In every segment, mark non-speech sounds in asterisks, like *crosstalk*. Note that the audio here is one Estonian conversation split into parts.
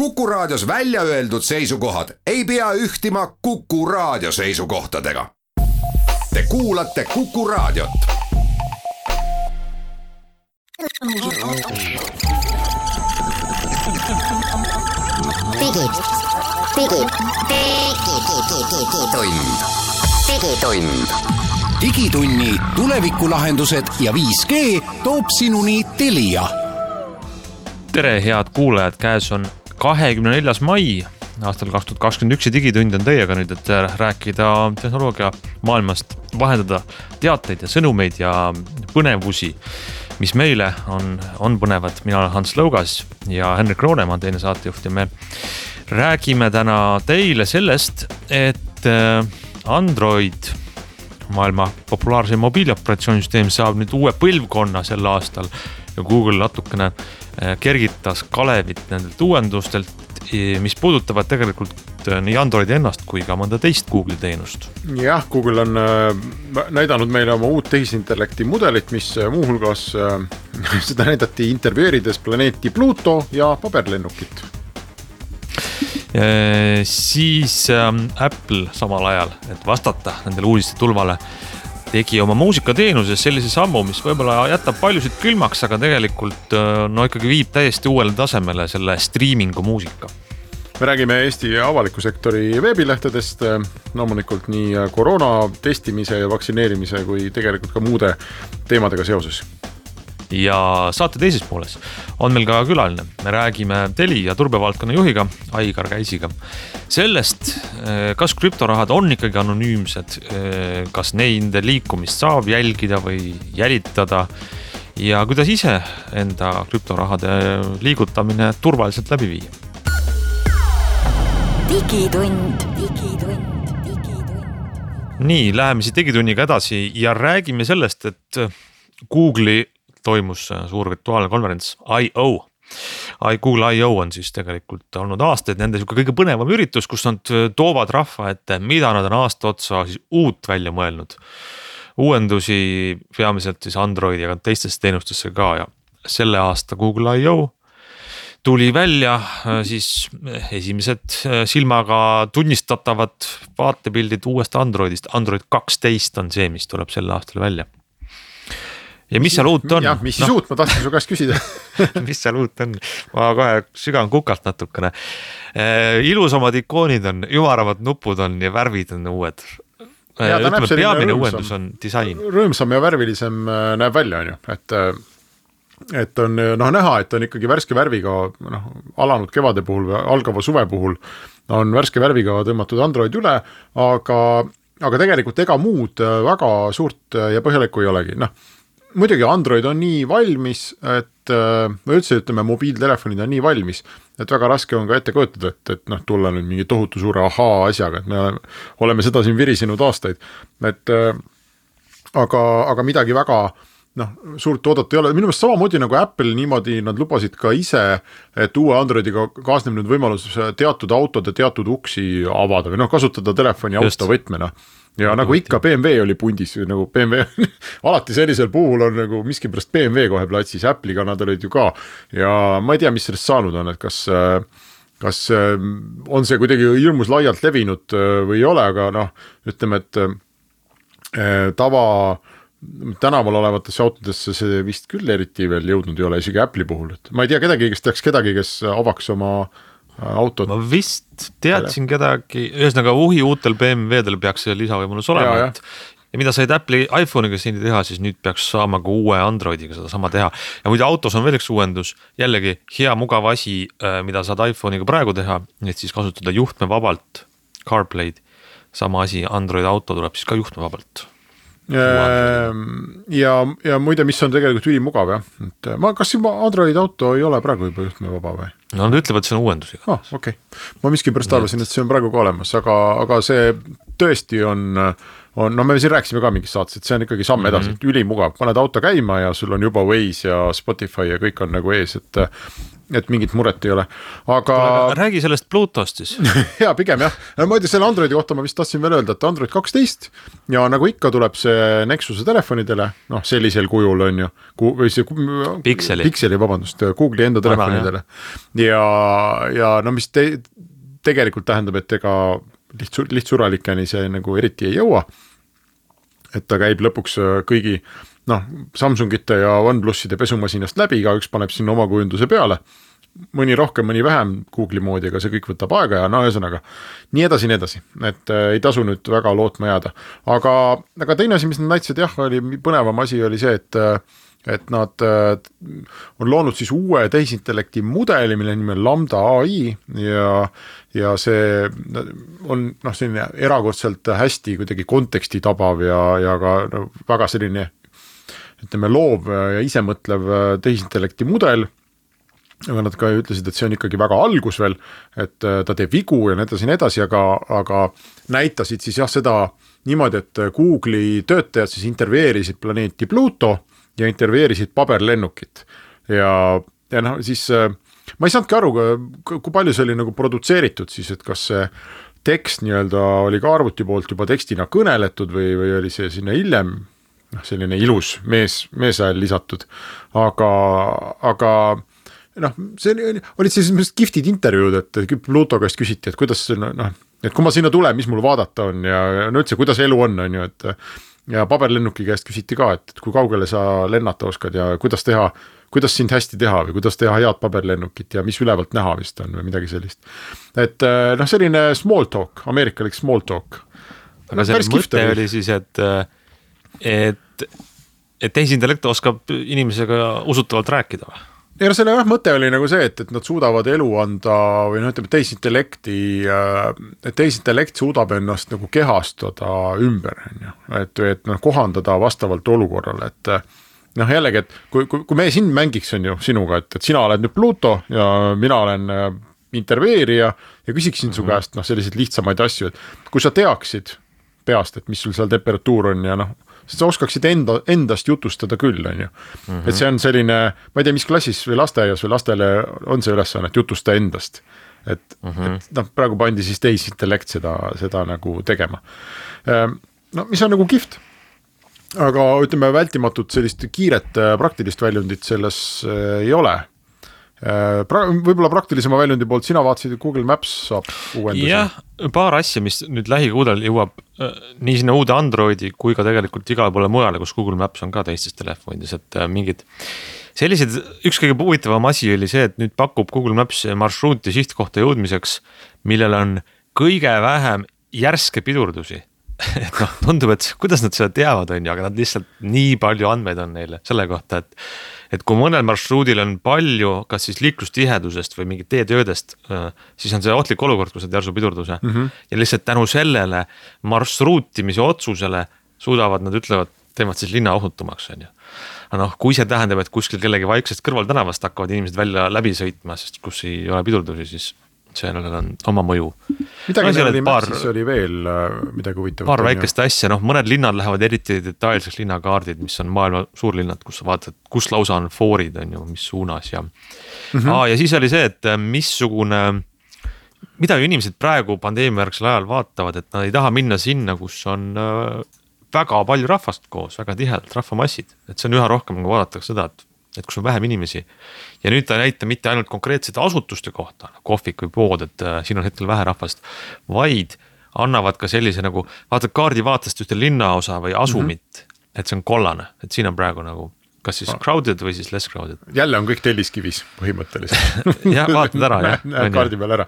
Kuku Raadios välja öeldud seisukohad ei pea ühtima Kuku Raadio seisukohtadega. Te kuulate Kuku Raadiot. digitund, digitund. digitunni tulevikulahendused ja 5G toob sinuni Telia. tere, head kuulajad, käes on kahekümne neljas mai aastal kaks tuhat kakskümmend üks ja Digitund on teiega nüüd, et rääkida tehnoloogia maailmast, vahendada teateid ja sõnumeid ja põnevusi mis meile on, on põnevad, mina olen Hans Lõugas ja Henrik Roonemaa on teine saatejuht ja me räägime täna teile sellest, et äh, Android, maailma populaarseim mobiiloperatsioonisüsteem saab nüüd uue põlvkonna sel aastal ja Google natukene äh, kergitas Kalevit nendelt uuendustelt, mis puudutavad tegelikult Äh, nii Androidi ennast kui ka mõnda teist Google'i teenust. jah, Google on äh, näidanud meile oma uut tehisintellekti mudelit, mis äh, muuhulgas *laughs* seda näidati intervjueerides planeeti Pluto ja paberlennukit siis ähm, Apple samal ajal, et vastata nendele uudiste tulvale, tegi oma muusikateenuses sellise sammu, mis võib-olla jätab paljusid külmaks, aga tegelikult no ikkagi viib täiesti uuele tasemele selle striimingu muusika. Me räägime Eesti avaliku sektori veebilehtedest, loomulikult nii koroona testimise ja vaktsineerimise kui tegelikult ka muude teemadega seoses ja saate teises pooles on meil ka külaline, me räägime teli- ja turbevaldkonna juhiga Aigar Käisiga. sellest, kas krüptorahad on ikkagi anonüümsed, kas nende liikumist saab jälgida või jälitada ja kuidas ise enda krüptorahade liigutamine turvaliselt läbi viia digitund, digitund. nii, läheme siis Digitunniga edasi ja räägime sellest, et Google'i toimus suur virtuaalne konverents I.O. Google I.O on siis tegelikult olnud aastaid nende sihuke kõige põnevam üritus, kus nad toovad rahva ette, mida nad on aasta otsa siis uut välja mõelnud. uuendusi peamiselt siis Androidi, aga teistesse teenustesse ka ja selle aasta Google I.O tuli välja äh, siis äh, esimesed äh, silmaga tunnistatavad vaatepildid uuest Androidist, Android kaksteist on see, mis tuleb sel aastal välja. Ja mis seal uut on? jah, mis siis no. uut, ma tahtsin su käest küsida *laughs* mis seal uut on, ma kohe sügan kukalt natukene. ilusamad ikoonid on, ümaramad nupud on ja värvid on uued. ütleme, peamine rõõmsam, uuendus on disain. rõõmsam ja värvilisem näeb välja, on ju, et et on noh näha, et on ikkagi värske värviga noh, alanud kevade puhul või algava suve puhul on värske värviga tõmmatud Android üle, aga, aga tegelikult ega muud väga suurt ja põhjalikku ei olegi, noh. Muidugi Android on nii valmis, et või üldse ütleme, mobiiltelefonid on nii valmis, et väga raske on ka ette kujutada, et, et noh, tulla nüüd mingi tohutu suure ahaa asjaga, et me oleme, oleme seda siin virisenud aastaid, et aga, aga midagi väga äh, noh, suurt oodata ei ole, minu meelest samamoodi nagu Apple niimoodi nad lubasid ka ise, et uue Androidiga kaasneb nüüd võimalus teatud autode teatud uksi avada või noh, kasutada telefoni autovõtmena. Ja nagu ikka BMW oli pundis nagu BMW *laughs* alati sellisel puhul on nagu miskipärast BMW kohe platsis, Apple'iga nad olid ju ka. Ja ma ei tea, mis sellest saanud on, et kas kas on see kuidagi hirmus laialt levinud või ei ole, aga noh, ütleme, et tava äh, tänaval olevatesse autodesse see vist küll eriti veel jõudnud ei ole, isegi Apple'i puhul, et ma ei tea kedagi, kes teaks kedagi, kes avaks oma äh, autot. ma vist teadsin kedagi, ühesõnaga uhi uutel BMW-del peaks see lisavõimalus olema, et ja mida said Apple'i iPhone'iga seni teha, siis nüüd peaks saama ka uue Androidiga sedasama teha. ja muide autos on veel üks uuendus, jällegi hea mugav asi, äh, mida saad iPhone'iga praegu teha, et siis kasutada juhtmevabalt CarPlay'd. sama asi, Android auto tuleb siis ka juhtmevabalt ja, ja muide, mis on tegelikult ülimugav jah, et ma, kas juba Android auto ei ole praegu juba juhtmevaba või? no nad ütlevad, see on uuendus igatahes ah,. okei okay., ma miskipärast arvasin, et see on praegu ka olemas, aga, aga see tõesti on, on, no me siin rääkisime ka mingis saates, et see on ikkagi samm edasi mm, -hmm. ülimugav, paned auto käima ja sul on juba Waze ja Spotify ja kõik on nagu ees, et et mingit muret ei ole, aga. räägi sellest Bluetoost siis *laughs* ja pigem jah, tea, selle Androidi kohta ma vist tahtsin veel öelda, et Android kaksteist ja nagu ikka tuleb see Nexuse telefonidele, noh, sellisel kujul on ju. või see. Pixeli. Pixeli, vabandust, Google'i enda telefonidele ja, ja no mis te, tegelikult tähendab, et ega lihtsu-, lihtsuralikeni see nagu eriti ei jõua. et ta käib lõpuks kõigi noh, Samsungite ja OnePluside pesumasinast läbi, igaüks paneb sinna oma kujunduse peale. mõni rohkem, mõni vähem Google'i moodi, aga see kõik võtab aega ja no ühesõnaga nii edasi, nii edasi, et äh, ei tasu nüüd väga lootma jääda. aga, aga teine asi, mis nad näitasid jah, oli põnevam asi oli see, et äh, et nad äh, on loonud siis uue tehisintellekti mudeli, mille nimi on Lambda ai ja, ja see on noh, selline erakordselt hästi kuidagi konteksti tabav ja, ja ka no, väga selline ütleme, loov ja isemõtlev äh, tehisintellekti mudel. Aga nad ka ütlesid, et see on ikkagi väga algus veel, et äh, ta teeb vigu ja nii edasi ja nii edasi, aga, aga näitasid siis jah, seda niimoodi, et Google'i töötajad siis intervjueerisid planeeti Pluto ja intervjueerisid paberlennukit. ja, ja noh, siis äh, ma ei saanudki aru, kui palju see oli nagu produtseeritud siis, et kas see tekst nii-öelda oli ka arvuti poolt juba tekstina kõneletud või, või oli see sinna hiljem noh, selline ilus mees, meeshääl lisatud, aga, aga noh, see oli, olid sellised kihvtid intervjuud, et Pluto käest küsiti, et kuidas noh, et kui ma sinna tulen, mis mul vaadata on ja no üldse, kuidas elu on, on ju, et ja paberlennuki käest küsiti ka, et, et kui kaugele sa lennata oskad ja kuidas teha, kuidas sind hästi teha või kuidas teha head paberlennukit ja mis ülevalt näha vist on või midagi sellist. et noh, selline small talk, ameerikalik small talk. aga selle mõte oli siis, et et, et tehisintellekt oskab inimesega usutavalt rääkida või? Ei no selle jah, mõte oli nagu see, et, et nad suudavad elu anda või noh, ütleme tehisintellekti, äh, et tehisintellekt suudab ennast nagu kehastada ümber, on ju. et, et noh, kohandada vastavalt olukorrale, et noh, jällegi, et kui, kui, kui me siin mängiks, on ju, sinuga, et, et sina oled nüüd Pluto ja mina olen äh, intervjueerija ja küsiksin mm -hmm. su mhm. käest noh, selliseid lihtsamaid asju, et kui sa teaksid peast, et mis sul seal temperatuur on ja noh sa oskaksid enda, endast jutustada küll, on ju. Et see on selline, ma ei tea, mis klassis või lasteaias või lastele on see ülesanne, et jutusta endast. et mm, -hmm. et noh, praegu pandi siis tehisintellekt seda, seda nagu tegema. Ehm, no mis on nagu kihvt aga ütleme, vältimatut sellist kiiret äh, praktilist väljundit selles äh, ei ole pra-, võib-olla praktilisema väljundi poolt, sina vaatasid, et Google Maps saab uuendusi. jah, paar asja, mis nüüd lähikuudel jõuab äh, nii sinna uude Androidi kui ka tegelikult igale poole mujale, kus Google Maps on ka teistes telefonides, et äh, mingid. sellised, üks kõige huvitavam asi oli see, et nüüd pakub Google Maps marsruuti sihtkohta jõudmiseks, millel on kõige vähem järske pidurdusi *laughs* et noh, tundub, et kuidas nad seda teavad, on ju, aga nad lihtsalt nii palju andmeid on neile selle kohta, et et kui mõnel marsruudil on palju, kas siis liiklustihedusest või mingit teetöödest, äh, siis on see ohtlik olukord, kui sa teed järsu pidurduse mm. -hmm. ja lihtsalt tänu sellele marsruutimise otsusele suudavad, nad ütlevad, teevad siis linna ohutumaks, on ju. aga noh, kui see tähendab, et kuskil kellegi vaiksest kõrvaltänavast hakkavad inimesed välja läbi sõitma, sest kus ei ole pidurdusi, siis sellel on oma mõju. midagi no, oli paar, siis oli veel äh, midagi huvitavat. paar väikest asja, noh, mõned linnad lähevad eriti detailseks linnakaardid, mis on maailma suurlinnad, kus sa vaatad, kus lausa on foorid, on ju, mis suunas ja mm. -hmm. Ah, ja siis oli see, et äh, missugune, mida ju inimesed praegu pandeemiajärgsel ajal vaatavad, et nad ei taha minna sinna, kus on äh, väga palju rahvast koos, väga tihedalt rahvamassid, et see on üha rohkem nagu vaadatakse seda, et et kus on vähem inimesi. ja nüüd ta ei näita mitte ainult konkreetsete asutuste kohta, kohvik või pood, et äh, siin on hetkel vähe rahvast, vaid annavad ka sellise nagu, vaatad kaardivaatest ühte linnaosa või asumit mm, -hmm. et see on kollane, et siin on praegu nagu kas siis crowded või siis less crowded. jälle on kõik telliskivis põhimõtteliselt *laughs* jah, vaatad ära *laughs* jah. näed kaardi peal ära.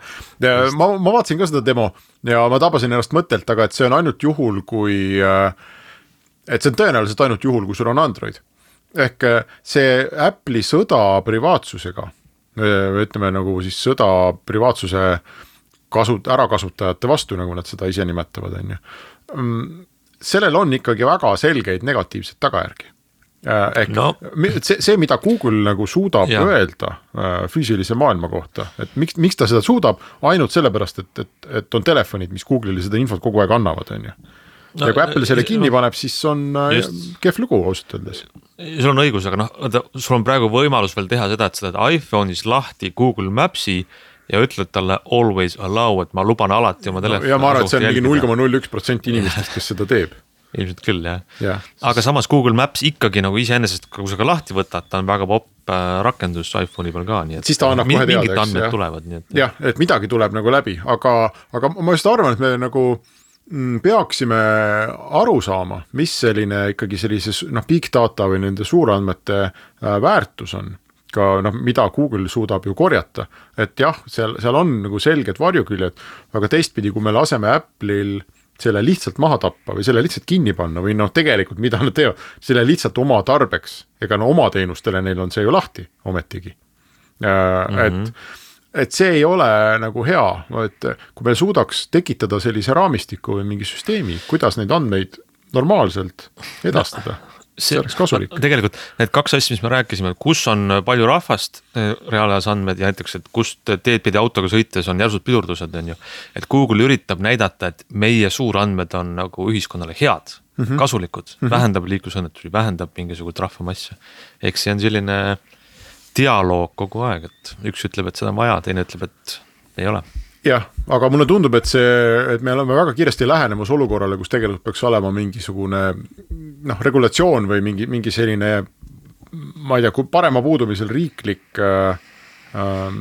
ma, ma vaatasin ka seda demo ja ma tabasin ennast mõttelt, aga et see on ainult juhul, kui. Äh, et see on tõenäoliselt ainult juhul, kui sul on Android ehk äh, see Apple'i sõda privaatsusega, ütleme nagu siis sõda privaatsuse kasu, ärakasutajate vastu, nagu nad seda ise nimetavad, on ju. Mm, sellel on ikkagi väga selgeid negatiivseid tagajärgi. ehk no. See, see, mida Google nagu suudab ja. Öelda äh, füüsilise maailma kohta, et miks, miks ta seda suudab, ainult sellepärast, et, et, et on telefonid, mis Google'ile seda infot kogu aeg annavad, on ju. Ja kui Apple selle kinni paneb, siis on äh, Just. kehv lugu ausalt öeldes. sul on õigus, aga noh, vaata, sul on praegu võimalus veel teha seda, et sa teed iPhone'is lahti Google Maps'i ja ütled talle always allow, et ma luban alati oma telefoni. ja ma arvan, et see on mingi null koma null üks protsenti inimestest, kes seda teeb. *laughs* ilmselt küll jah Jah. aga samas Google Maps ikkagi nagu iseenesest, kui sa ka lahti võtad, ta on väga popp äh, rakendus iPhone'i peal ka, nii et. Siis ta annab kohe teada, mingid eks, andmed jah. tulevad, nii et. jah, et midagi tuleb nagu läbi, aga, aga ma just arvan, et me nagu peaksime aru saama, mis selline ikkagi sellise noh, big data või nende suurandmete äh, väärtus on ka noh, mida Google suudab ju korjata, et jah, seal, seal on nagu selged varjuküljed, aga teistpidi, kui me laseme Apple'il selle lihtsalt maha tappa või selle lihtsalt kinni panna või noh, tegelikult mida nad teevad, selle lihtsalt oma tarbeks, ega no oma teenustele neil on see ju lahti ometigi mm. -hmm. Et, see ei ole nagu hea, et kui me suudaks tekitada sellise raamistiku või mingi süsteemi, kuidas neid andmeid normaalselt edastada no see oleks kasulik. tegelikult need kaks asja, mis me rääkisime, kus on palju rahvast, eh, reaalajas andmed ja näiteks, et kust teed pidi autoga sõites on järsud pidurdused, on ju. et Google üritab näidata, et meie suurandmed on nagu ühiskonnale head mm, -hmm. kasulikud mm, -hmm. vähendab liiklusõnnetusi, vähendab mingisugust rahvamasse. eks see on selline dialoog kogu aeg, et üks ütleb, et seda on vaja, teine ütleb, et ei ole jah, aga mulle tundub, et see, et me oleme väga kiiresti lähenemas olukorrale, kus tegelikult peaks olema mingisugune noh, regulatsioon või mingi, mingi selline ma ei tea, parema puudumisel riiklik äh, äh,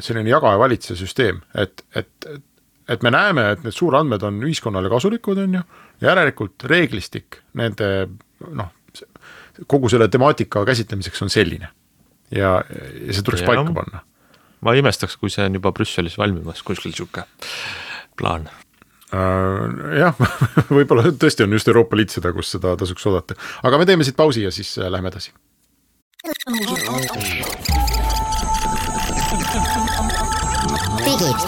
selline jaga ja valitse süsteem, et, et, et me näeme, et need suurandmed on ühiskonnale kasulikud, on ju, järelikult reeglistik nende noh, kogu selle temaatika käsitlemiseks on selline. Ja, ja see tuleks Ja. paika panna ma ei imestaks, kui see on juba Brüsselis valmimas, kuskil sihuke plaan. Äh, jah, võib-olla tõesti on just Euroopa Liit seda, kus seda tasuks oodata, aga me teeme siit pausi ja siis äh, läheme edasi. digitund,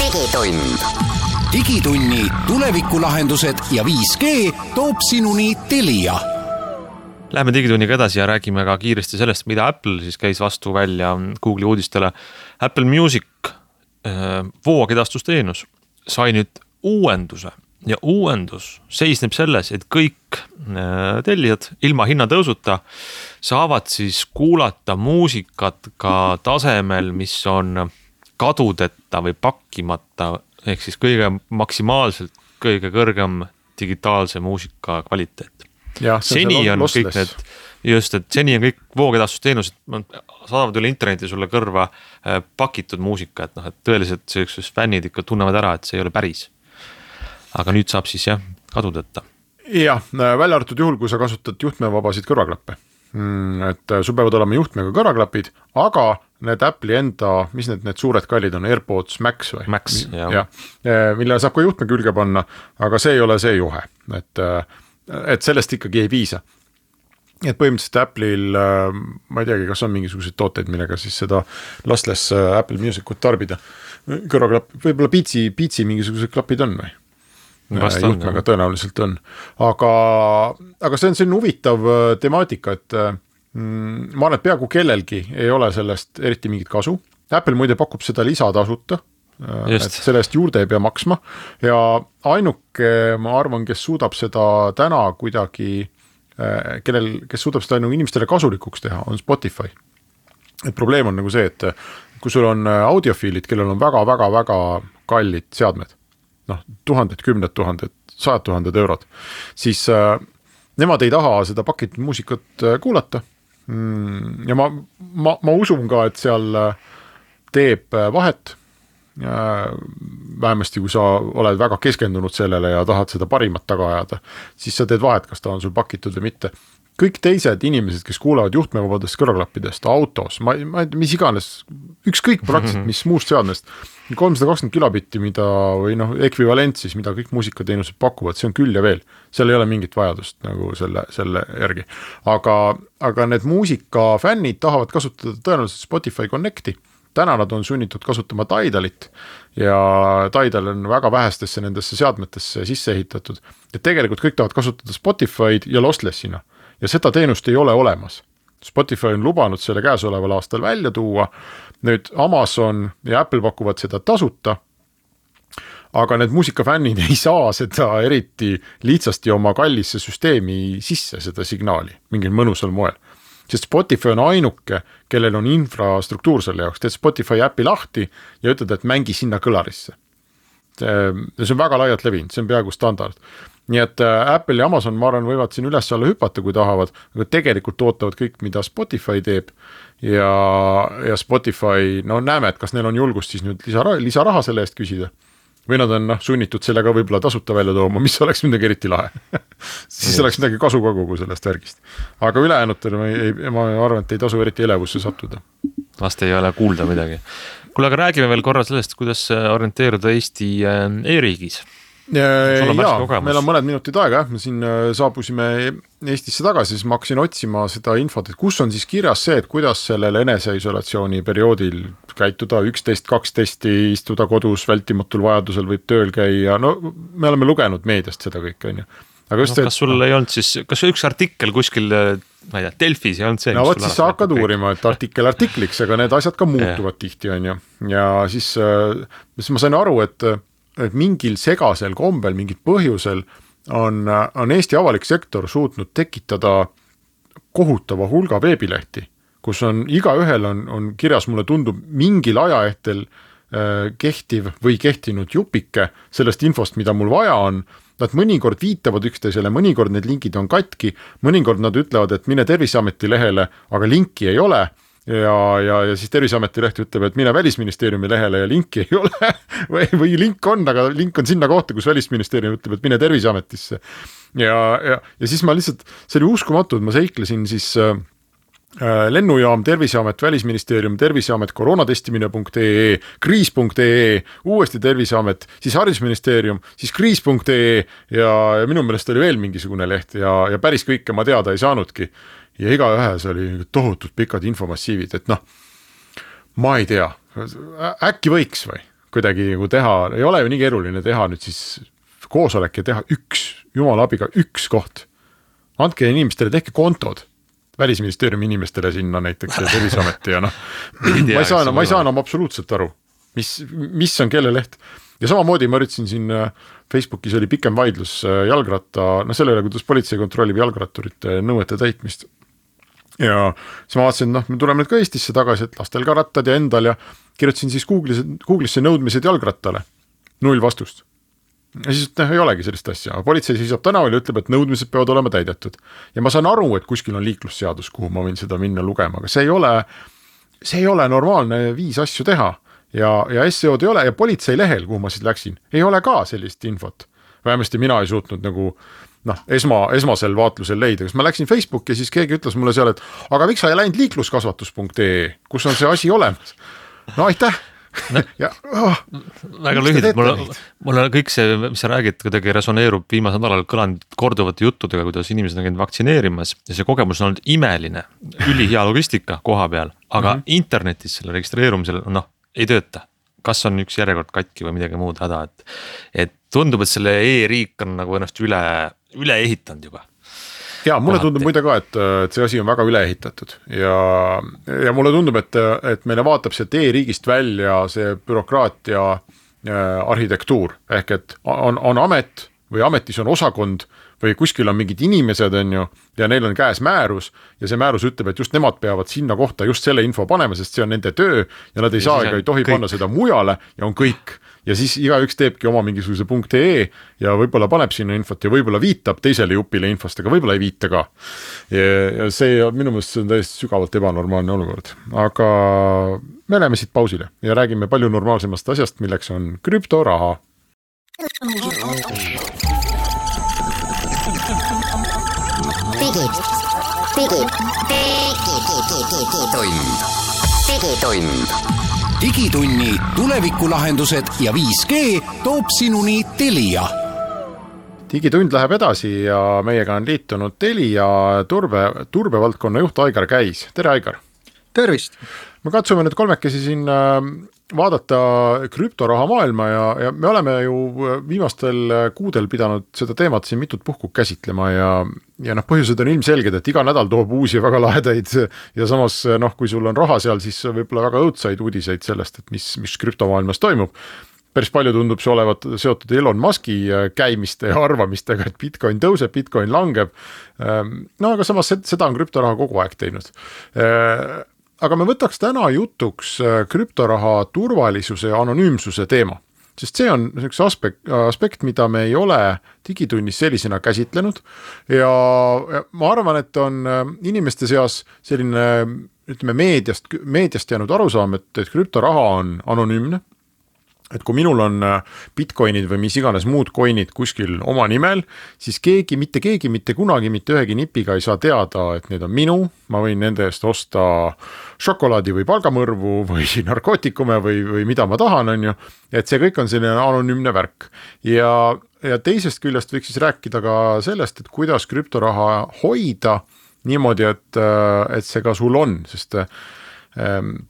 digitund, digitunni tulevikulahendused ja 5G toob sinuni Telia Läheme digitunniga edasi ja räägime ka kiiresti sellest, mida Apple siis käis vastu välja Google'i uudistele. Apple Music äh, voogedastusteenus sai nüüd uuenduse ja uuendus seisneb selles, et kõik äh, tellijad ilma hinnatõusuta saavad siis kuulata muusikat ka tasemel, mis on kadudeta või pakkimata ehk siis kõige maksimaalselt kõige kõrgem digitaalse muusika kvaliteet seni on lossless. kõik need, just, et seni on kõik voogedastusteenused, saadavad üle interneti sulle kõrva äh, pakitud muusika, et noh, et tõeliselt siuksed fännid ikka tunnevad ära, et see ei ole päris. aga nüüd saab siis jah, kadudeta. jah, välja arvatud juhul, kui sa kasutad juhtmevabasid kõrvaklappe mm,. et äh, sul peavad olema juhtmega kõrvaklapid, aga need Apple'i enda, mis need, need suured kallid on, AirPods Max või? Max, jah. jah, millele saab ka juhtme külge panna, aga see ei ole see juhe, et, äh, et sellest ikkagi ei piisa et põhimõtteliselt Apple'il äh, ma ei teagi, kas on mingisuguseid tooteid, millega siis seda lossless äh, Apple Music ut tarbida. kõrvaklapp, võib-olla Beatsi, Beatsi mingisugused klapid on või? On, juhtmega tõenäoliselt on, aga, aga see on selline huvitav äh, temaatika, et äh, mm, ma arvan, et peaaegu kellelgi ei ole sellest eriti mingit kasu. Apple muide pakub seda lisatasuta. Et Just. selle eest juurde ei pea maksma ja ainuke, ma arvan, kes suudab seda täna kuidagi, kellel, kes suudab seda nagu inimestele kasulikuks teha, on Spotify. et probleem on nagu see, et kui sul on äh, audiofiilid, kellel on väga-väga-väga kallid seadmed, noh, tuhanded, kümned tuhanded, sajad tuhanded eurod, siis äh, nemad ei taha seda pakitud muusikat äh, kuulata mm,. ja ma, ma, ma usun ka, et seal äh, teeb äh, vahet äh, vähemasti kui sa oled väga keskendunud sellele ja tahad seda parimat taga ajada, siis sa teed vahet, kas ta on sul pakitud või mitte. kõik teised inimesed, kes kuulavad juhtmevabadest kõrvaklappidest autos, ma, ma ei tea, mis iganes, ükskõik praktiliselt mis muust seadmest, kolmsada kakskümmend kilobitti, mida või noh, ekvivalent siis, mida kõik muusikateenused pakuvad, see on küll ja veel. seal ei ole mingit vajadust nagu selle, selle järgi. aga, aga need muusikafännid tahavad kasutada tõenäoliselt Spotify Connect'i täna nad on sunnitud kasutama Tidalit ja Tidal on väga vähestesse nendesse seadmetesse sisse ehitatud. et tegelikult kõik tahavad kasutada Spotify'd ja lossless'ina ja seda teenust ei ole olemas. Spotify on lubanud selle käesoleval aastal välja tuua, nüüd Amazon ja Apple pakuvad seda tasuta aga need muusikafännid *laughs* ei saa seda eriti lihtsasti oma kallisse süsteemi sisse, seda signaali mingil mõnusal moel. Sest Spotify on ainuke, kellel on infrastruktuur selle jaoks, teed Spotify äpi lahti ja ütled, et mängi sinna kõlarisse. see on väga laialt levinud, see on peaaegu standard nii et äh, Apple ja Amazon, ma arvan, võivad siin üles-alla hüpata, kui tahavad, aga tegelikult ootavad kõik, mida Spotify teeb. ja, ja Spotify, no näeme, et kas neil on julgust siis nüüd lisaraha, lisaraha selle eest küsida või nad on noh, sunnitud selle ka võib-olla tasuta välja tooma, mis oleks midagi eriti lahe *laughs* siis Just. oleks midagi kasu ka kogu sellest värgist. aga ülejäänutel ma ei, ma arvan, et ei tasu eriti elevusse sattuda. vast ei ole kuulda midagi. kuule, aga räägime veel korra sellest, kuidas orienteeruda Eesti äh, e-riigis jaa, meil on mõned minutid aega jah, me siin äh, saabusime Eestisse tagasi, siis ma hakkasin otsima seda infot, et kus on siis kirjas see, et kuidas sellel eneseisolatsiooni perioodil käituda, üksteist, kaksteist istuda kodus, vältimatul vajadusel võib tööl käia, no me oleme lugenud meediast seda kõike, on ju. aga just no, see. kas sul ei olnud siis, kas üks artikkel kuskil ma ei tea, Delfis ei olnud see. no vot, siis sa hakkad uurima, et artikkel artikliks, aga need asjad ka muutuvad tihti, on ju, ja siis, äh, siis ma sain aru, et et mingil segasel kombel, mingil põhjusel on, on Eesti avalik sektor suutnud tekitada kohutava hulga veebilehti, kus on igaühel on, on kirjas, mulle tundub, mingil ajahetkel äh, kehtiv või kehtinud jupike sellest infost, mida mul vaja on. Nad mõnikord viitavad üksteisele, mõnikord need linkid on katki, mõnikord nad ütlevad, et mine Terviseameti lehele, aga linki ei ole ja, ja, ja siis Terviseameti leht ütleb, et mine Välisministeeriumi lehele ja linki ei ole *laughs* või, või link on, aga link on sinna kohta, kus Välisministeerium ütleb, et mine Terviseametisse. ja, ja, ja siis ma lihtsalt, see oli uskumatu, et ma seiklesin siis äh, lennujaam, Terviseamet, Välisministeerium, Terviseamet, koroonatestimine.ee, kriis.ee, uuesti Terviseamet, siis Haridusministeerium, siis kriis.ee ja, ja minu meelest oli veel mingisugune leht ja, ja päris kõike ma teada ei saanudki ja igaühes oli tohutult pikad infomassiivid, et noh, ma ei tea, äkki võiks või kuidagi nagu teha, ei ole ju nii keeruline teha nüüd siis koosolek ja teha üks, jumala abiga üks koht. andke inimestele, tehke kontod välisministeeriumi inimestele sinna näiteks ja Terviseameti ja noh, *laughs* ma ei saa enam, ma ei saa enam absoluutselt aru, mis, mis on kelle leht. ja samamoodi ma üritasin siin äh, Facebookis oli pikem vaidlus äh, jalgratta, noh selle üle, kuidas politsei kontrollib jalgratturite nõuete täitmist ja siis ma vaatasin, noh, me tuleme nüüd ka Eestisse tagasi, et lastel ka rattad ja endal ja kirjutasin siis Google'isse, Google'isse nõudmised jalgrattale, null vastust. Ja siis noh, ei olegi sellist asja, politsei seisab tänaval ja ütleb, et nõudmised peavad olema täidetud. ja ma saan aru, et kuskil on liiklusseadus, kuhu ma võin seda minna lugema, aga see ei ole, see ei ole normaalne viis asju teha. ja, ja SEO-d ei ole ja politsei lehel, kuhu ma siis läksin, ei ole ka sellist infot. vähemasti mina ei suutnud nagu noh, esma, esmasel vaatlusel leida, kas ma läksin Facebooki ja siis keegi ütles mulle seal, et aga miks sa ei läinud liikluskasvatus.ee, kus on see asi olemas. no aitäh no, ja oh, väga lühidalt, mul, mul on kõik see, mis sa räägid, kuidagi resoneerub viimasel nädalal kõlanud korduvate juttudega, kuidas inimesed on käinud vaktsineerimas ja see kogemus on olnud imeline. ülihea logistika koha peal, aga mm -hmm. internetis selle registreerumisel noh, ei tööta kas on üks järjekord katki või midagi muud häda, et. et tundub, et selle e-riik on nagu ennast üle, üle ehitanud juba ja mulle tundub muide ka, et, et see asi on väga üle ehitatud ja, ja mulle tundub, et, et meile vaatab sealt e-riigist välja see bürokraatia äh, arhitektuur ehk et on, on amet või ametis on osakond või kuskil on mingid inimesed, on ju, ja neil on käes määrus ja see määrus ütleb, et just nemad peavad sinna kohta just selle info panema, sest see on nende töö ja nad ei ja saa ega ei tohi kõik. panna seda mujale ja on kõik. Ja siis igaüks teebki oma mingisuguse .ee ja võib-olla paneb sinna infot ja võib-olla viitab teisele jupile infost, aga võib-olla ei viita ka. ja see minu meelest see on täiesti sügavalt ebanormaalne olukord, aga me läheme siit pausile ja räägime palju normaalsemast asjast, milleks on krüptoraha digid, digid, digitund, digitund. Digitunni tulevikulahendused ja 5G toob sinuni Telia. Digitund läheb edasi ja meiega on liitunud Telia turbe, turbevaldkonna juht Aigar Käis, tere Aigar! Tervist! Me katsume nüüd kolmekesi siin äh, vaadata krüptoraha maailma ja, ja me oleme ju viimastel kuudel pidanud seda teemat siin mitut puhku käsitlema ja, ja noh, põhjused on ilmselged, et iga nädal toob uusi väga lahedaid ja samas noh, kui sul on raha seal, siis võib-olla väga õudsaid uudiseid sellest, et mis, mis krüptomaailmas toimub päris palju tundub see olevat seotud Elon Musk'i käimiste ja arvamistega, et Bitcoin tõuseb, Bitcoin langeb. no aga samas seda on krüptoraha kogu aeg teinud aga me võtaks täna jutuks äh, krüptoraha turvalisuse ja anonüümsuse teema sest see on üks aspekt, aspekt, mida me ei ole digitunnis sellisena käsitlenud. ja, ma arvan, et on äh, inimeste seas selline ütleme meediast, meediast jäänud arusaam, et, et krüptoraha on anonüümne et kui minul on äh, Bitcoinid või mis iganes muud coin'id kuskil oma nimel, siis keegi, mitte keegi mitte kunagi mitte ühegi nipiga ei saa teada, et need on minu, ma võin nende eest osta šokolaadi või palgamõrvu või *laughs* narkootikume või, või mida ma tahan, on ju. et see kõik on selline anonüümne värk ja, ja teisest küljest võiks siis rääkida ka sellest, et kuidas krüptoraha hoida niimoodi, et, äh, et see ka sul on, sest Ehm,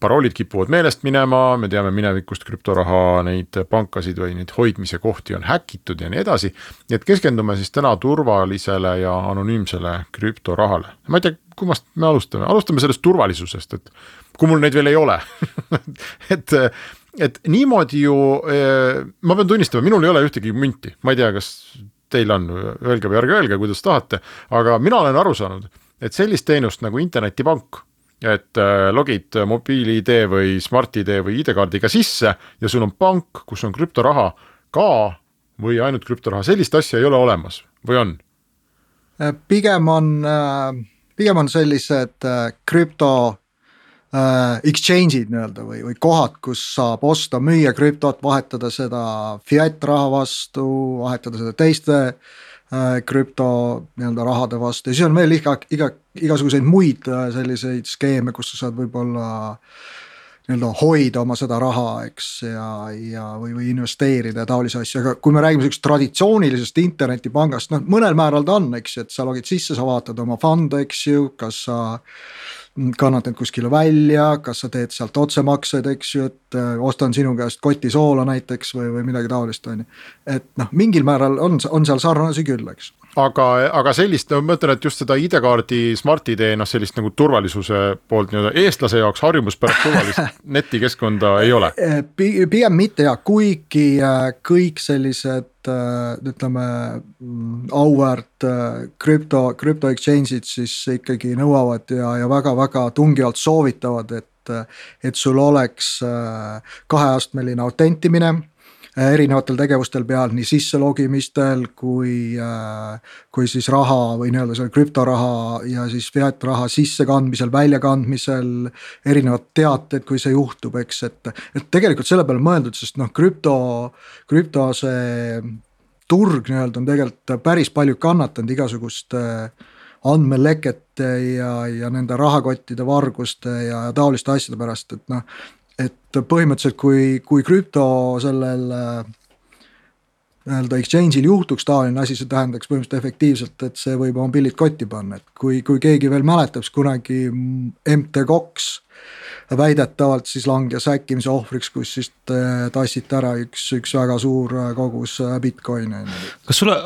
paroolid kipuvad meelest minema, me teame minevikust krüptoraha neid pankasid või neid hoidmise kohti on häkitud ja nii edasi. nii et keskendume siis täna turvalisele ja anonüümsele krüptorahale. ma ei tea, kummast me alustame, alustame sellest turvalisusest, et kui mul neid veel ei ole. *laughs* Et, et niimoodi ju, eh, ma pean tunnistama, minul ei ole ühtegi münti, ma ei tea, kas teil on, öelge või ärge öelge, kuidas tahate, aga mina olen aru saanud, et sellist teenust nagu internetipank et äh, logid mobiil-ID või Smart-ID või ID-kaardiga sisse ja sul on pank, kus on krüptoraha ka või ainult krüptoraha, sellist asja ei ole olemas või on? Äh, pigem on, äh, pigem on sellised krüpto exchange'id nii-öelda või, või kohad, kus saab osta-müüa krüptot, vahetada seda fiat raha vastu, vahetada seda teiste äh, krüpto nii-öelda rahade vastu. Ja siis on veel iga, iga, igasuguseid muid äh, selliseid skeeme, kus sa saad võib-olla nii-öelda hoida oma seda raha, eks, ja, ja või, või investeerida ja taolisi asju, aga kui me räägime sihukesest traditsioonilisest internetipangast, noh mõnel määral ta on, eks ju, et sa logid sisse, sa vaatad oma fund'e, eks ju, kas sa kannad need kuskile välja, kas sa teed sealt otsemakseid, eks ju, et äh, ostan sinu käest koti soola näiteks või, või midagi taolist, on ju. et noh, mingil määral on, on seal sarnasi küll, eks aga, aga sellist, ma mõtlen, et just seda ID-kaardi, Smart-ID, noh sellist nagu turvalisuse poolt nii-öelda eestlase jaoks harjumuspärast turvalist *laughs* netikeskkonda ei ole. Eh, pigem mitte ja kuigi äh, kõik sellised äh, ütleme mm, auväärt krüpto, krüpto exchange'id siis ikkagi nõuavad ja, ja väga-väga tungivalt soovitavad, et et sul oleks kaheastmeline autentimine erinevatel tegevustel peal, nii sisselogimistel kui, äh, kui siis raha või nii-öelda selle krüptoraha ja siis fiat raha sissekandmisel, väljakandmisel. erinevad teated, kui see juhtub, eks, et, et tegelikult selle peale mõeldud, sest noh, krüpto, krüpto see turg nii-öelda on tegelikult päris palju kannatanud igasuguste andmelekete ja, ja nende rahakottide varguste ja taoliste asjade pärast, et noh et põhimõtteliselt, kui, kui krüpto sellel äh, nii-öelda exchange'il juhtuks taoline asi, see tähendaks põhimõtteliselt efektiivselt, et see võib oma pillid kotti panna, et kui, kui keegi veel mäletab, siis kunagi MT2 väidetavalt siis langes häkkimise ohvriks, kus siis äh, tassiti ära üks, üks väga suur äh, kogus Bitcoin'e. kas sulle.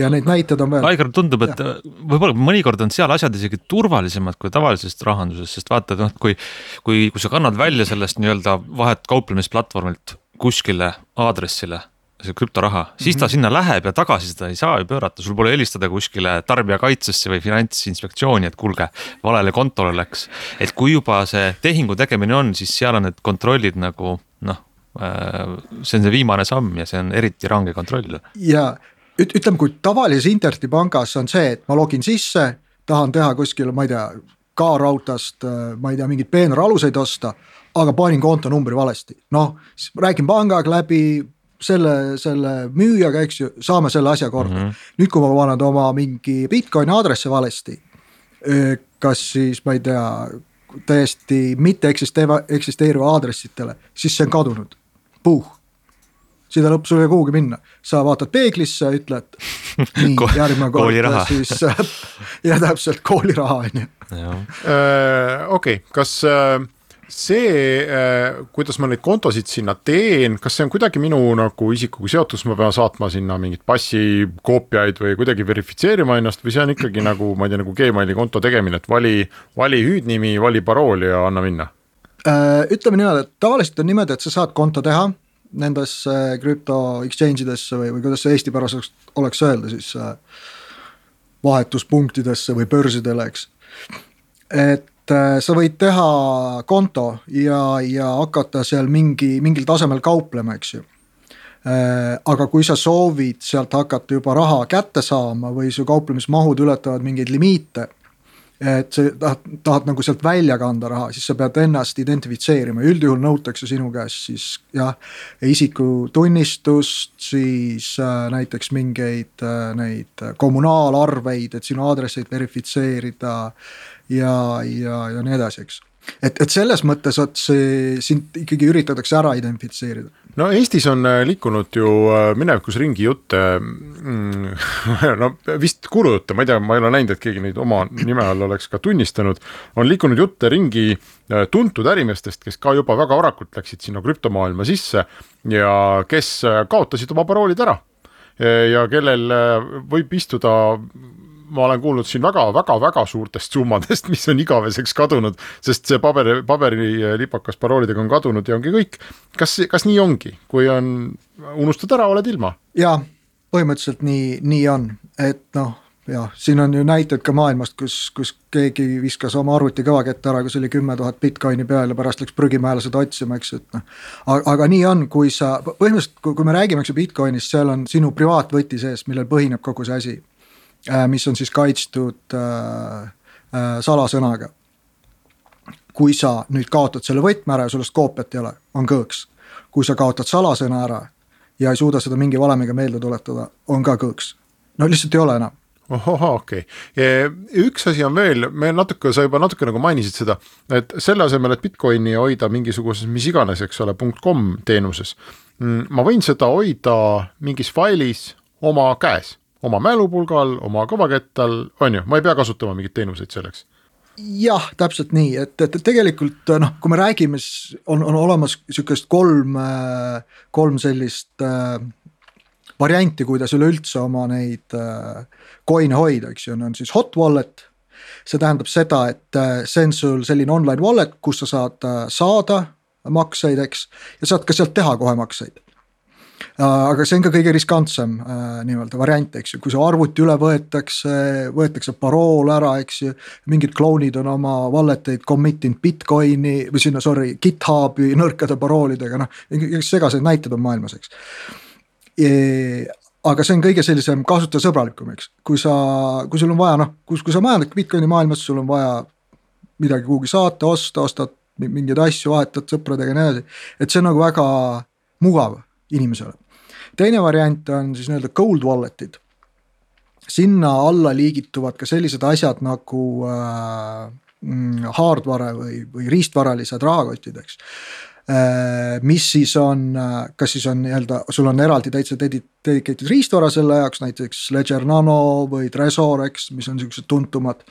ja neid näiteid on veel. Aigar, tundub, et võib-olla mõnikord on seal asjad isegi turvalisemad kui tavalisest rahandusest, sest vaata, et noh, kui. kui, kui sa kannad välja sellest nii-öelda vahet kauplemisplatvormilt kuskile aadressile see krüptoraha, siis ta mm -hmm. sinna läheb ja tagasi seda ei saa ju pöörata, sul pole helistada kuskile tarbijakaitsesse või finantsinspektsiooni, et kuulge, valele kontole läks. et kui juba see tehingu tegemine on, siis seal on need kontrollid nagu noh, äh, see on see viimane samm ja see on eriti range kontroll. ja üt-, ütleme, kui tavalises internetipangas on see, et ma login sisse, tahan teha kuskil, ma ei tea, K-raudtast, äh, ma ei tea, mingeid peenraaluseid osta aga panin kontonumbri valesti, noh, räägin pangaga läbi selle, selle müüjaga, eks ju, saame selle asja korda mm. -hmm. nüüd, kui ma panen oma mingi Bitcoini aadressi valesti. kas siis ma ei tea, täiesti mitte eksisteeriva, eksisteeriva aadressitele, siis see on kadunud, puh. siia lõppu sul ei ole kuhugi minna, sa vaatad peeglisse, ütled *laughs* nii Ko- järgmine kord *laughs* siis ja täpselt kooliraha on ju. Äh, okei, kas äh, see, kuidas ma neid kontosid sinna teen, kas see on kuidagi minu nagu isikuga seotud, kas ma pean saatma sinna mingeid passikoopiaid või kuidagi verifitseerima ennast või see on ikkagi nagu ma ei tea, nagu Gmaili konto tegemine, et vali, vali hüüdnimi, vali parool ja anna minna? Äh, ütleme niimoodi, et tavaliselt on niimoodi, et sa saad konto teha nendesse krüpto exchange idesse või, või kuidas see eestipäraselt oleks öelda siis äh, vahetuspunktidesse või börsidele, eks. et äh, sa võid teha konto ja, ja hakata seal mingi, mingil tasemel kauplema, eks ju. Aga kui sa soovid sealt hakata juba raha kätte saama või su kauplemismahud ületavad mingeid limiite et sa tahad, tahad nagu sealt välja kanda raha, siis sa pead ennast identifitseerima, üldjuhul nõutakse sinu käest siis jah, isikutunnistust, siis äh, näiteks mingeid äh, neid kommunaalarveid, et sinu aadresseid verifitseerida ja, ja, ja nii edasi, eks et, et selles mõttes, et see sind ikkagi üritatakse ära identifitseerida. no Eestis on äh, liikunud ju äh, minevikus ringi jutte mm,, *laughs* no vist kuulujutte, ma ei tea, ma ei ole näinud, et keegi neid oma nime all oleks ka tunnistanud. on liikunud jutte ringi äh, tuntud ärimeestest, kes ka juba väga varakult läksid sinna krüptomaailma sisse ja kes kaotasid oma paroolid ära ja kellel võib istuda ma olen kuulnud siin väga-väga-väga suurtest summadest, mis on igaveseks kadunud, sest see paber, paberilipakas paroolidega on kadunud ja ongi kõik. kas, kas nii ongi, kui on, unustad ära, oled ilma? jaa, põhimõtteliselt nii, nii on, et noh jah, siin on ju näited ka maailmast, kus, kus keegi viskas oma arvuti kõvakette ära, kus oli kümme tuhat Bitcoini peal ja pärast läks prügimäele seda otsima, eks, et noh. aga, nii on, kui sa, põhimõtteliselt kui, kui me räägime, eks ju Bitcoinist, seal on sinu privaatvõti sees, millel põhineb kogu see asi mis on siis kaitstud äh, äh, salasõnaga. kui sa nüüd kaotad selle võtme ära ja sellest koopiat ei ole, on kõõks. kui sa kaotad salasõna ära ja ei suuda seda mingi valemiga meelde tuletada, on ka kõõks. no lihtsalt ei ole enam ohoh, okei okay., üks asi on veel, me natuke, sa juba natuke nagu mainisid seda, et selle asemel, et Bitcoini hoida mingisuguses mis iganes, eks ole, .com teenuses. Mm, ma võin seda hoida mingis failis oma käes oma mälupulgal, oma kõvakettal, on ju, ma ei pea kasutama mingeid teenuseid selleks. Jah, täpselt nii, et, et tegelikult noh, kui me räägime, siis on, on olemas sihukest kolm, kolm sellist äh, varianti, kuidas üleüldse oma neid äh, coin'e hoida, eks ju, on siis hot wallet. see tähendab seda, et äh, see on sul selline online wallet, kus sa saad äh, saada makseid, eks, ja saad ka sealt teha kohe makseid. Äh, aga see on ka kõige riskantsem äh, nii-öelda variant, eks ju, kui su arvuti üle võetakse, võetakse parool ära, eks ju. mingid klounid on oma wallet eid commit inud Bitcoini või sinna sorry, GitHubi nõrkade paroolidega, noh, segaseid näiteid on maailmas, eks aga see on kõige sellisem kasutajasõbralikum, eks, kui sa, kui sul on vaja noh, kus, kui sa majandad Bitcoini maailmas, sul on vaja midagi kuhugi saata, osta, ostad mingeid asju, vahetad sõpradega ja nii edasi. et see on nagu väga mugav inimesele. teine variant on siis nii-öelda cold wallet'id. sinna alla liigituvad ka sellised asjad nagu äh, mm, hardware või, või riistvaralised rahakotid, eks äh, mis siis on, äh, kas siis on nii-öelda, sul on eraldi täitsa dedicated riistvara selle jaoks, näiteks Ledger Nano või Trezor, eks, mis on siuksed tuntumad.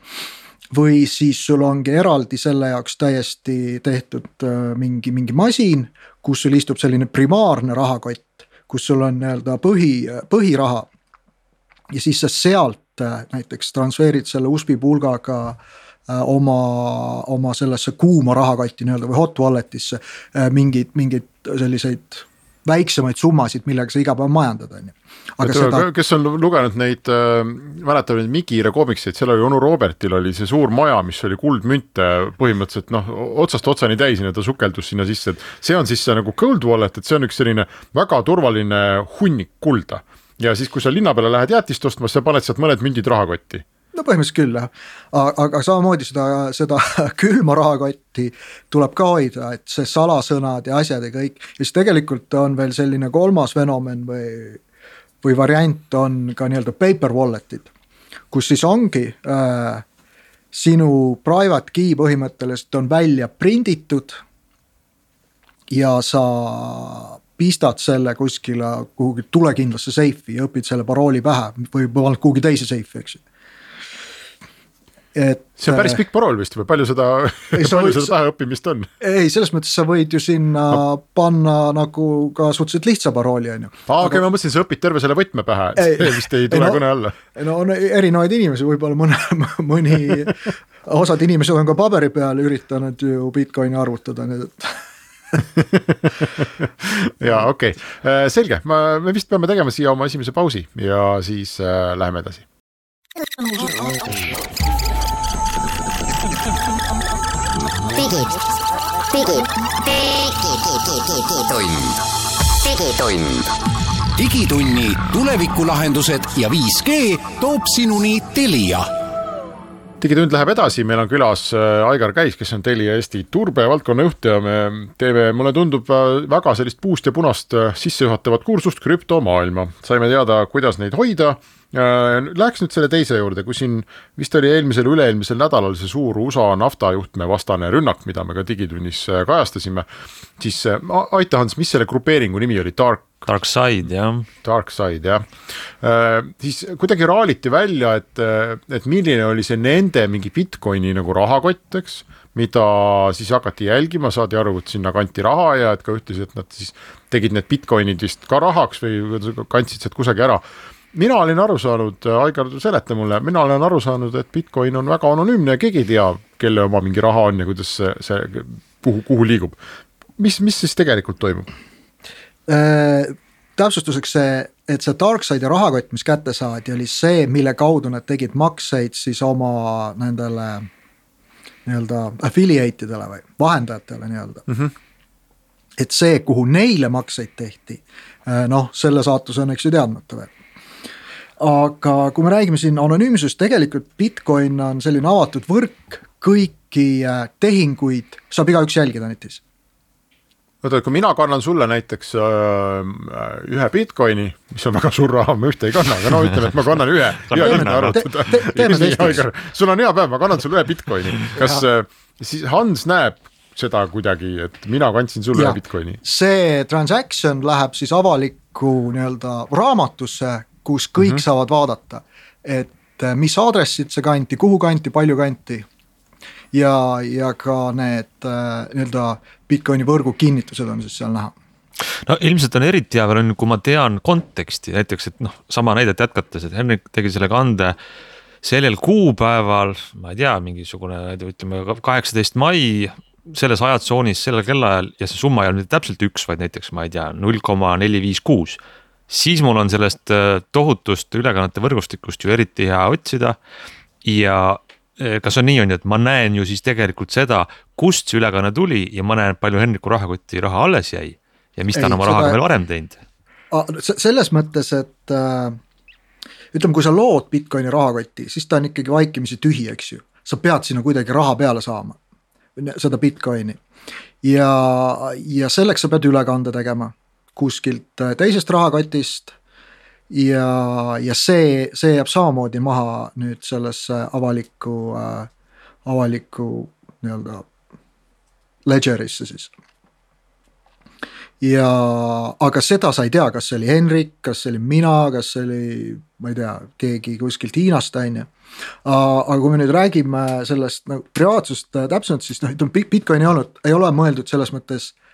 Või siis sul ongi eraldi selle jaoks täiesti tehtud äh, mingi, mingi masin, kus sul istub selline primaarne rahakott, kus sul on nii-öelda põhi, põhiraha. ja siis sa sealt äh, näiteks transferid selle USB pulgaga äh, oma, oma sellesse kuuma rahakotti nii-öelda või hot wallet'isse mingeid, mingeid selliseid väiksemaid summasid, millega sa iga päev majandad, on ju. Aga et seda... kes on lugenud neid äh,, mäletab neid Migiire koomikseid, seal oli onu Robertil oli see suur maja, mis oli kuldmünte põhimõtteliselt noh, otsast otsani täis ja ta sukeldus sinna sisse, et see on siis see nagu cold wallet, et see on üks selline väga turvaline hunnik kulda. ja siis, kui sa linna peale lähed jäätist ostma, siis sa paned sealt mõned mündid rahakotti no põhimõtteliselt küll jah, aga samamoodi seda, seda *laughs* külma rahakotti tuleb ka hoida, et see salasõnad ja asjad ja kõik. ja siis tegelikult on veel selline kolmas fenomen või, või variant on ka nii-öelda paper wallet'id. kus siis ongi äh, sinu private key põhimõtteliselt on välja prinditud. ja sa pistad selle kuskile kuhugi tulekindlasse seifi ja õpid selle parooli pähe või kuhugi teise seifi, eks ju et. see on päris pikk parool vist või palju seda, *laughs* palju seda päheõppimist on? ei, selles mõttes sa võid ju sinna no. panna nagu ka suhteliselt lihtsa parooli, on ju. aa, okei, ma mõtlesin, sa õpid terve selle võtme pähe, et see vist ei tule no, kõne alla. no on erinevaid inimesi, võib-olla mõne, *laughs* mõni, osad inimesed on ka paberi peal üritanud ju Bitcoini arvutada, nii et *laughs* ja okei okay., äh, selge, ma, me vist peame tegema siia oma esimese pausi ja siis äh, läheme edasi digitund, digitund. digitunni tulevikulahendused ja 5G toob sinuni Telia digitund läheb edasi, meil on külas äh, Aigar Käis, kes on Telia Eesti turbevaldkonna juht ja me teeme, mulle tundub äh, väga sellist puust ja punast äh, sissejuhatavat kursust krüptomaailma. saime teada, kuidas neid hoida Läheks nüüd selle teise juurde, kui siin vist oli eelmisel, üle-eelmisel nädalal see suur USA naftajuhtme vastane rünnak, mida me ka Digitunnis kajastasime, siis aita, Hans, mis selle grupeeringu nimi oli, Dark? Dark Side, jah. Dark Side, jah. Äh, siis kuidagi raaliti välja, et, et milline oli see nende mingi Bitcoini nagu rahakott, eks mida siis hakati jälgima, saadi aru, et sinna kanti raha ja et ka ühtlaselt nad siis tegid need Bitcoinid vist ka rahaks või kandsid sealt kusagil ära mina olin aru saanud, Aigar, seleta mulle, mina olen aru saanud, et Bitcoin on väga anonüümne ja keegi ei tea, kelle oma mingi raha on ja kuidas see, see, kuhu, kuhu liigub. mis, mis siis tegelikult toimub äh,? Täpsustuseks see, et see Darkside'i rahakott, mis kätte saadi, oli see, mille kaudu nad tegid makseid siis oma nendele nii-öelda affiliate idele või vahendajatele nii-öelda mm. -hmm. et see, kuhu neile makseid tehti, äh, noh, selle saatus on eks ju teadmata veel aga kui me räägime siin anonüümsusest, tegelikult Bitcoin on selline avatud võrk, kõiki äh, tehinguid saab igaüks jälgida netis oota, kui mina kannan sulle näiteks äh, ühe Bitcoini, mis on väga suur raha, ma ühte ei kanna, aga no ütleme, et ma kannan ühe. *laughs* sul on hea päev, ma kannan sulle ühe Bitcoini, kas äh, siis Hans näeb seda kuidagi, et mina kandsin sulle ja, ühe Bitcoini? see transaction läheb siis avalikku nii-öelda raamatusse, kus kõik mm -hmm. saavad vaadata, et äh, mis aadressid see kanti, kuhu kanti, palju kanti. ja, ja ka need äh, nii-öelda Bitcoini võrgu kinnitused on siis seal näha no ilmselt on eriti hea veel on, kui ma tean konteksti, näiteks, et noh, sama näidet jätkates, et Henrik tegi selle kande sellel kuupäeval, ma ei tea, mingisugune ütleme kaheksateist mai selles ajatsoonis, sellel kellaajal ja see summa ei olnud täpselt üks, vaid näiteks ma ei tea, null koma neli viis kuus siis mul on sellest äh, tohutust ülekannete võrgustikust ju eriti hea otsida. ja kas on nii, on ju, et ma näen ju siis tegelikult seda, kust see ülekanne tuli ja ma näen, palju Henriku rahakoti raha alles jäi. ja mis ta on oma rahaga veel varem teinud. selles mõttes, et äh, ütleme, kui sa lood Bitcoini rahakotti, siis ta on ikkagi vaikimisi tühi, eks ju. sa pead sinna kuidagi raha peale saama, seda Bitcoini. ja, ja selleks sa pead ülekande tegema kuskilt äh, teisest rahakotist. Ja, ja see, see jääb samamoodi maha nüüd sellesse avalikku äh,, avalikku nii-öelda ledger'isse siis ja aga seda sa ei tea, kas see oli Henrik, kas see olin mina, kas see oli, ma ei tea, keegi kuskilt Hiinast, on ju. aga kui me nüüd räägime sellest nagu privaatsust täpsemalt, siis noh, ütleme Bitcoin ei olnud, ei ole mõeldud selles mõttes Äh,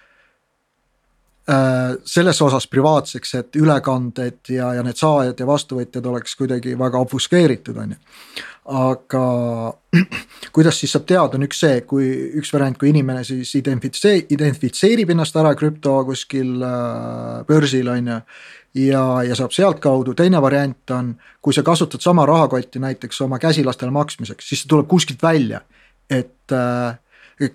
selles osas privaatseks, et ülekanded ja, ja need saajad ja vastuvõtjad oleks kuidagi väga obfuskeeritud, on ju. aga *clears throat* kuidas siis saab teada, on üks see, kui üks variant, kui inimene siis identifitsee-, identifitseerib ennast ära krüpto kuskil äh, börsil, on ju. ja, ja saab sealtkaudu, teine variant on, kui sa kasutad sama rahakotti näiteks oma käsilastele maksmiseks, siis see tuleb kuskilt välja, et äh,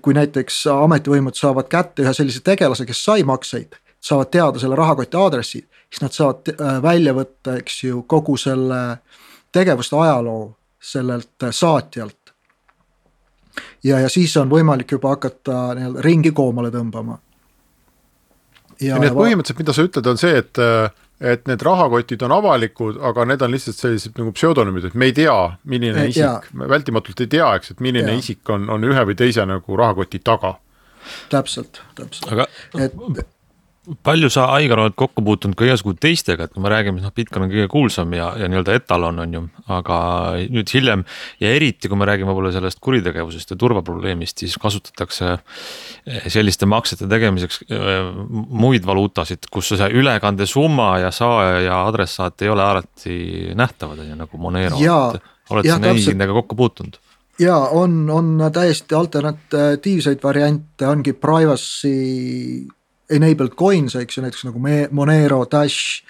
kui näiteks ametivõimud saavad kätte ühe sellise tegelase, kes sai makseid, saavad teada selle rahakoti aadressi, siis nad saavad äh, välja võtta, eks ju, kogu selle tegevuste ajaloo sellelt äh, saatjalt. ja, ja siis on võimalik juba hakata nii-öelda ringi koomale tõmbama. ja nii et põhimõtteliselt, mida sa ütled, on see, et äh, et need rahakotid on avalikud, aga need on lihtsalt sellised nagu pseudonüümid, et me ei tea, milline e, isik, me vältimatult ei tea, eks, et milline ja. isik on, on ühe või teise nagu rahakoti taga. täpselt, täpselt aga et palju sa, Aigar, oled kokku puutunud ka igasugu teistega, et kui me räägime, noh, Bitcoin on kõige kuulsam ja, ja nii-öelda etalon on ju, aga nüüd hiljem ja eriti, kui me räägime võib-olla sellest kuritegevusest ja turvaprobleemist, siis kasutatakse eh, selliste maksete tegemiseks eh, muid valuutasid, kus see ülekandesumma ja saaja ja adressaat ei ole alati nähtavad, on ju, nagu Monero. oled sa nendega kokku puutunud? ja on, on täiesti alternatiivseid variante, ongi privacy enabled coins, eks ju, näiteks nagu Monero, Dash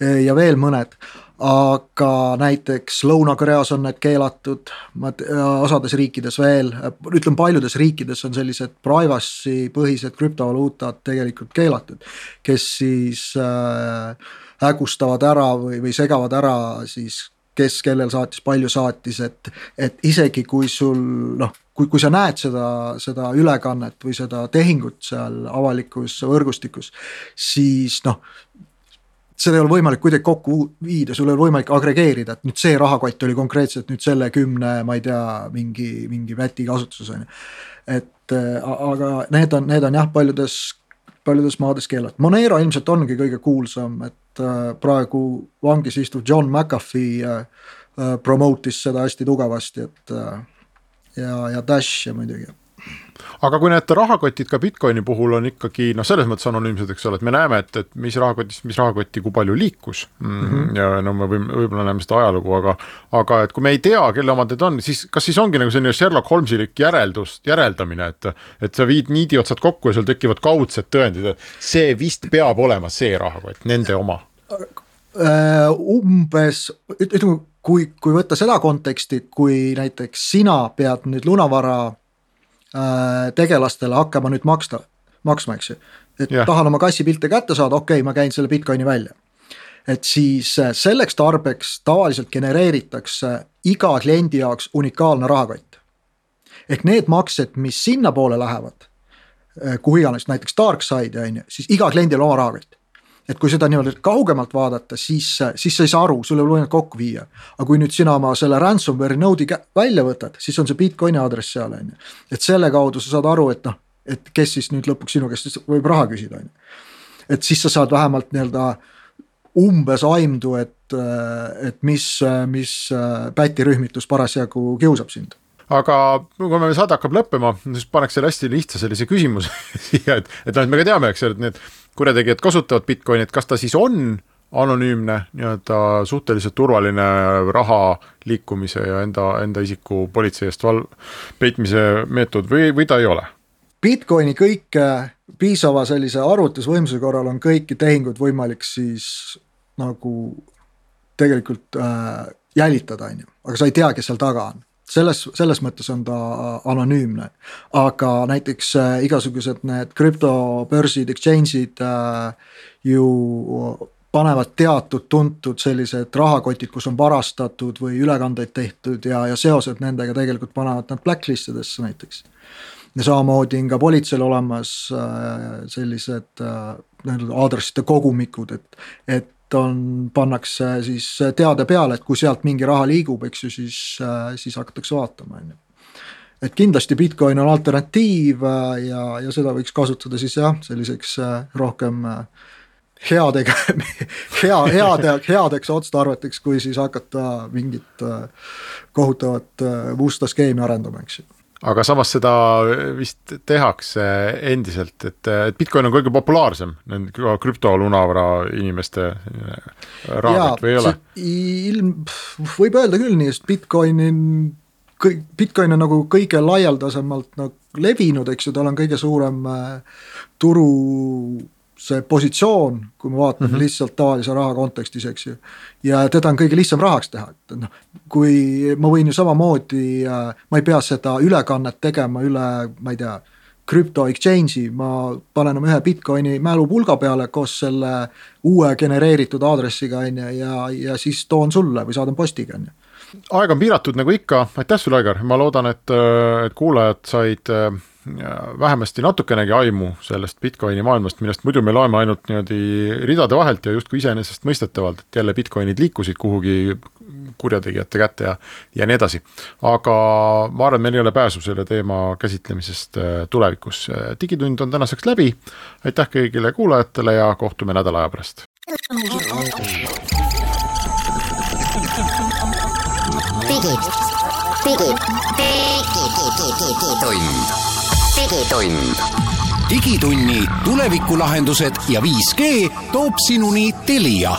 eh, ja veel mõned. aga näiteks Lõuna-Koreas on need keelatud, osades riikides veel, ütleme paljudes riikides on sellised privacy põhised krüptovaluutad tegelikult keelatud. kes siis äh, hägustavad ära või, või segavad ära siis kes kellel saatis, palju saatis, et, et isegi kui sul noh kui, kui sa näed seda, seda ülekannet või seda tehingut seal avalikus võrgustikus, siis noh, seda ei ole võimalik kuidagi kokku viida, sul ei ole võimalik agregeerida, et nüüd see rahakott oli konkreetselt nüüd selle kümne, ma ei tea, mingi, mingi väti kasutuses on ju. et aga need on, need on jah, paljudes, paljudes maades keelatud, Monero ilmselt ongi kõige kuulsam, et äh, praegu vangis istuv John McAfee äh, äh, promote'is seda hästi tugevasti, et ja, ja Dash ja muidugi aga kui need rahakotid ka Bitcoini puhul on ikkagi noh, selles mõttes anonüümsed, eks ole, et me näeme, et, et mis rahakotist, mis rahakotti, kui palju liikus mm. -hmm. ja no me võime, võib-olla näeme seda ajalugu, aga, aga et kui me ei tea, kelle omad need on, siis kas siis ongi nagu selline Sherlock Holmesilik järeldus, järeldamine, et. et sa viid niidiotsad kokku ja sul tekivad kaudsed tõendid, et see vist peab olema see rahakott, nende oma Äh, umbes, ütleme, kui, kui võtta seda konteksti, kui näiteks sina pead nüüd lunavara äh, tegelastele hakkama nüüd maksta, maksma, eks ju. et yeah. tahan oma kassipilte kätte saada, okei okay,, ma käin selle Bitcoini välja. et siis äh, selleks tarbeks tavaliselt genereeritakse iga kliendi jaoks unikaalne rahakott. ehk need maksed, mis sinnapoole lähevad, kuhu iganes, näiteks Darkside'i on ju, siis iga kliendil oma rahakott et kui seda niimoodi kaugemalt vaadata, siis, siis sa ei saa aru, sul ei ole võimalik kokku viia. aga kui nüüd sina oma selle ransomware'i node'i välja võtad, siis on see Bitcoini aadress seal on ju. et selle kaudu sa saad aru, et noh, et kes siis nüüd lõpuks sinu käest võib raha küsida on ju. et siis sa saad vähemalt nii-öelda umbes aimdu, et, et mis, mis pätirühmitus parasjagu kiusab sind aga kui meie saade hakkab lõppema, siis paneks selle hästi lihtsa sellise küsimuse *laughs* siia, et, et noh, et me ka teame, eks ole, et need kurjategijad kasutavad Bitcoini, et kas ta siis on anonüümne, nii-öelda suhteliselt turvaline raha liikumise ja enda, enda isiku politsei eest val-, peitmise meetod või, või ta ei ole? Bitcoini kõik piisava sellise arvutusvõimsuse korral on kõiki tehinguid võimalik siis nagu tegelikult äh, jälitada, on ju, aga sa ei tea, kes seal taga on selles, selles mõttes on ta anonüümne. aga näiteks äh, igasugused need krüptobörsid, exchange'id äh, ju panevad teatud tuntud sellised rahakotid, kus on varastatud või ülekandeid tehtud ja, ja seosed nendega tegelikult panevad nad blacklist idesse näiteks. ja samamoodi on ka politseil olemas äh, sellised nii-öelda aadresside kogumikud, et, et on, pannakse siis teade peale, et kui sealt mingi raha liigub, eks ju, siis, siis hakatakse vaatama, on ju. Et kindlasti Bitcoin on alternatiiv ja, ja seda võiks kasutada siis jah, selliseks rohkem headega, *laughs* hea, heade, headeks otstarveteks, kui siis hakata mingit kohutavat musta skeemi arendama, eks ju aga samas seda vist tehakse endiselt, et, et Bitcoin on kõige populaarsem nende krüptolunavara inimeste rahakott või ei ole? ilm, võib öelda küll nii, sest Bitcoini, Bitcoin on nagu kõige laialdasemalt nagu levinud, eks ju, tal on kõige suurem äh, turu see positsioon, kui me vaatame mm -hmm. lihtsalt tavalise raha kontekstis, eks ju. ja teda on kõige lihtsam rahaks teha, et noh, kui ma võin ju samamoodi, ma ei pea seda ülekannet tegema üle, ma ei tea, krüpto exchange'i, ma panen oma ühe Bitcoini mälupulga peale koos selle uue genereeritud aadressiga, on ju, ja, ja siis toon sulle või saadan postiga, on ju. aeg on piiratud nagu ikka, aitäh sulle, Aigar, ma loodan, et, et kuulajad said vähemasti natukenegi aimu sellest Bitcoini maailmast, millest muidu me loeme ainult niimoodi ridade vahelt ja justkui iseenesestmõistetavalt, et jälle Bitcoinid liikusid kuhugi kurjategijate kätte ja, ja nii edasi. aga ma arvan, et meil ei ole pääsu selle teema käsitlemisest äh, tulevikus. digitund on tänaseks läbi. aitäh kõigile kuulajatele ja kohtume nädala aja pärast. digi, digi, digi, digitund, digitund. digitunni tulevikulahendused ja 5G toob sinuni Telia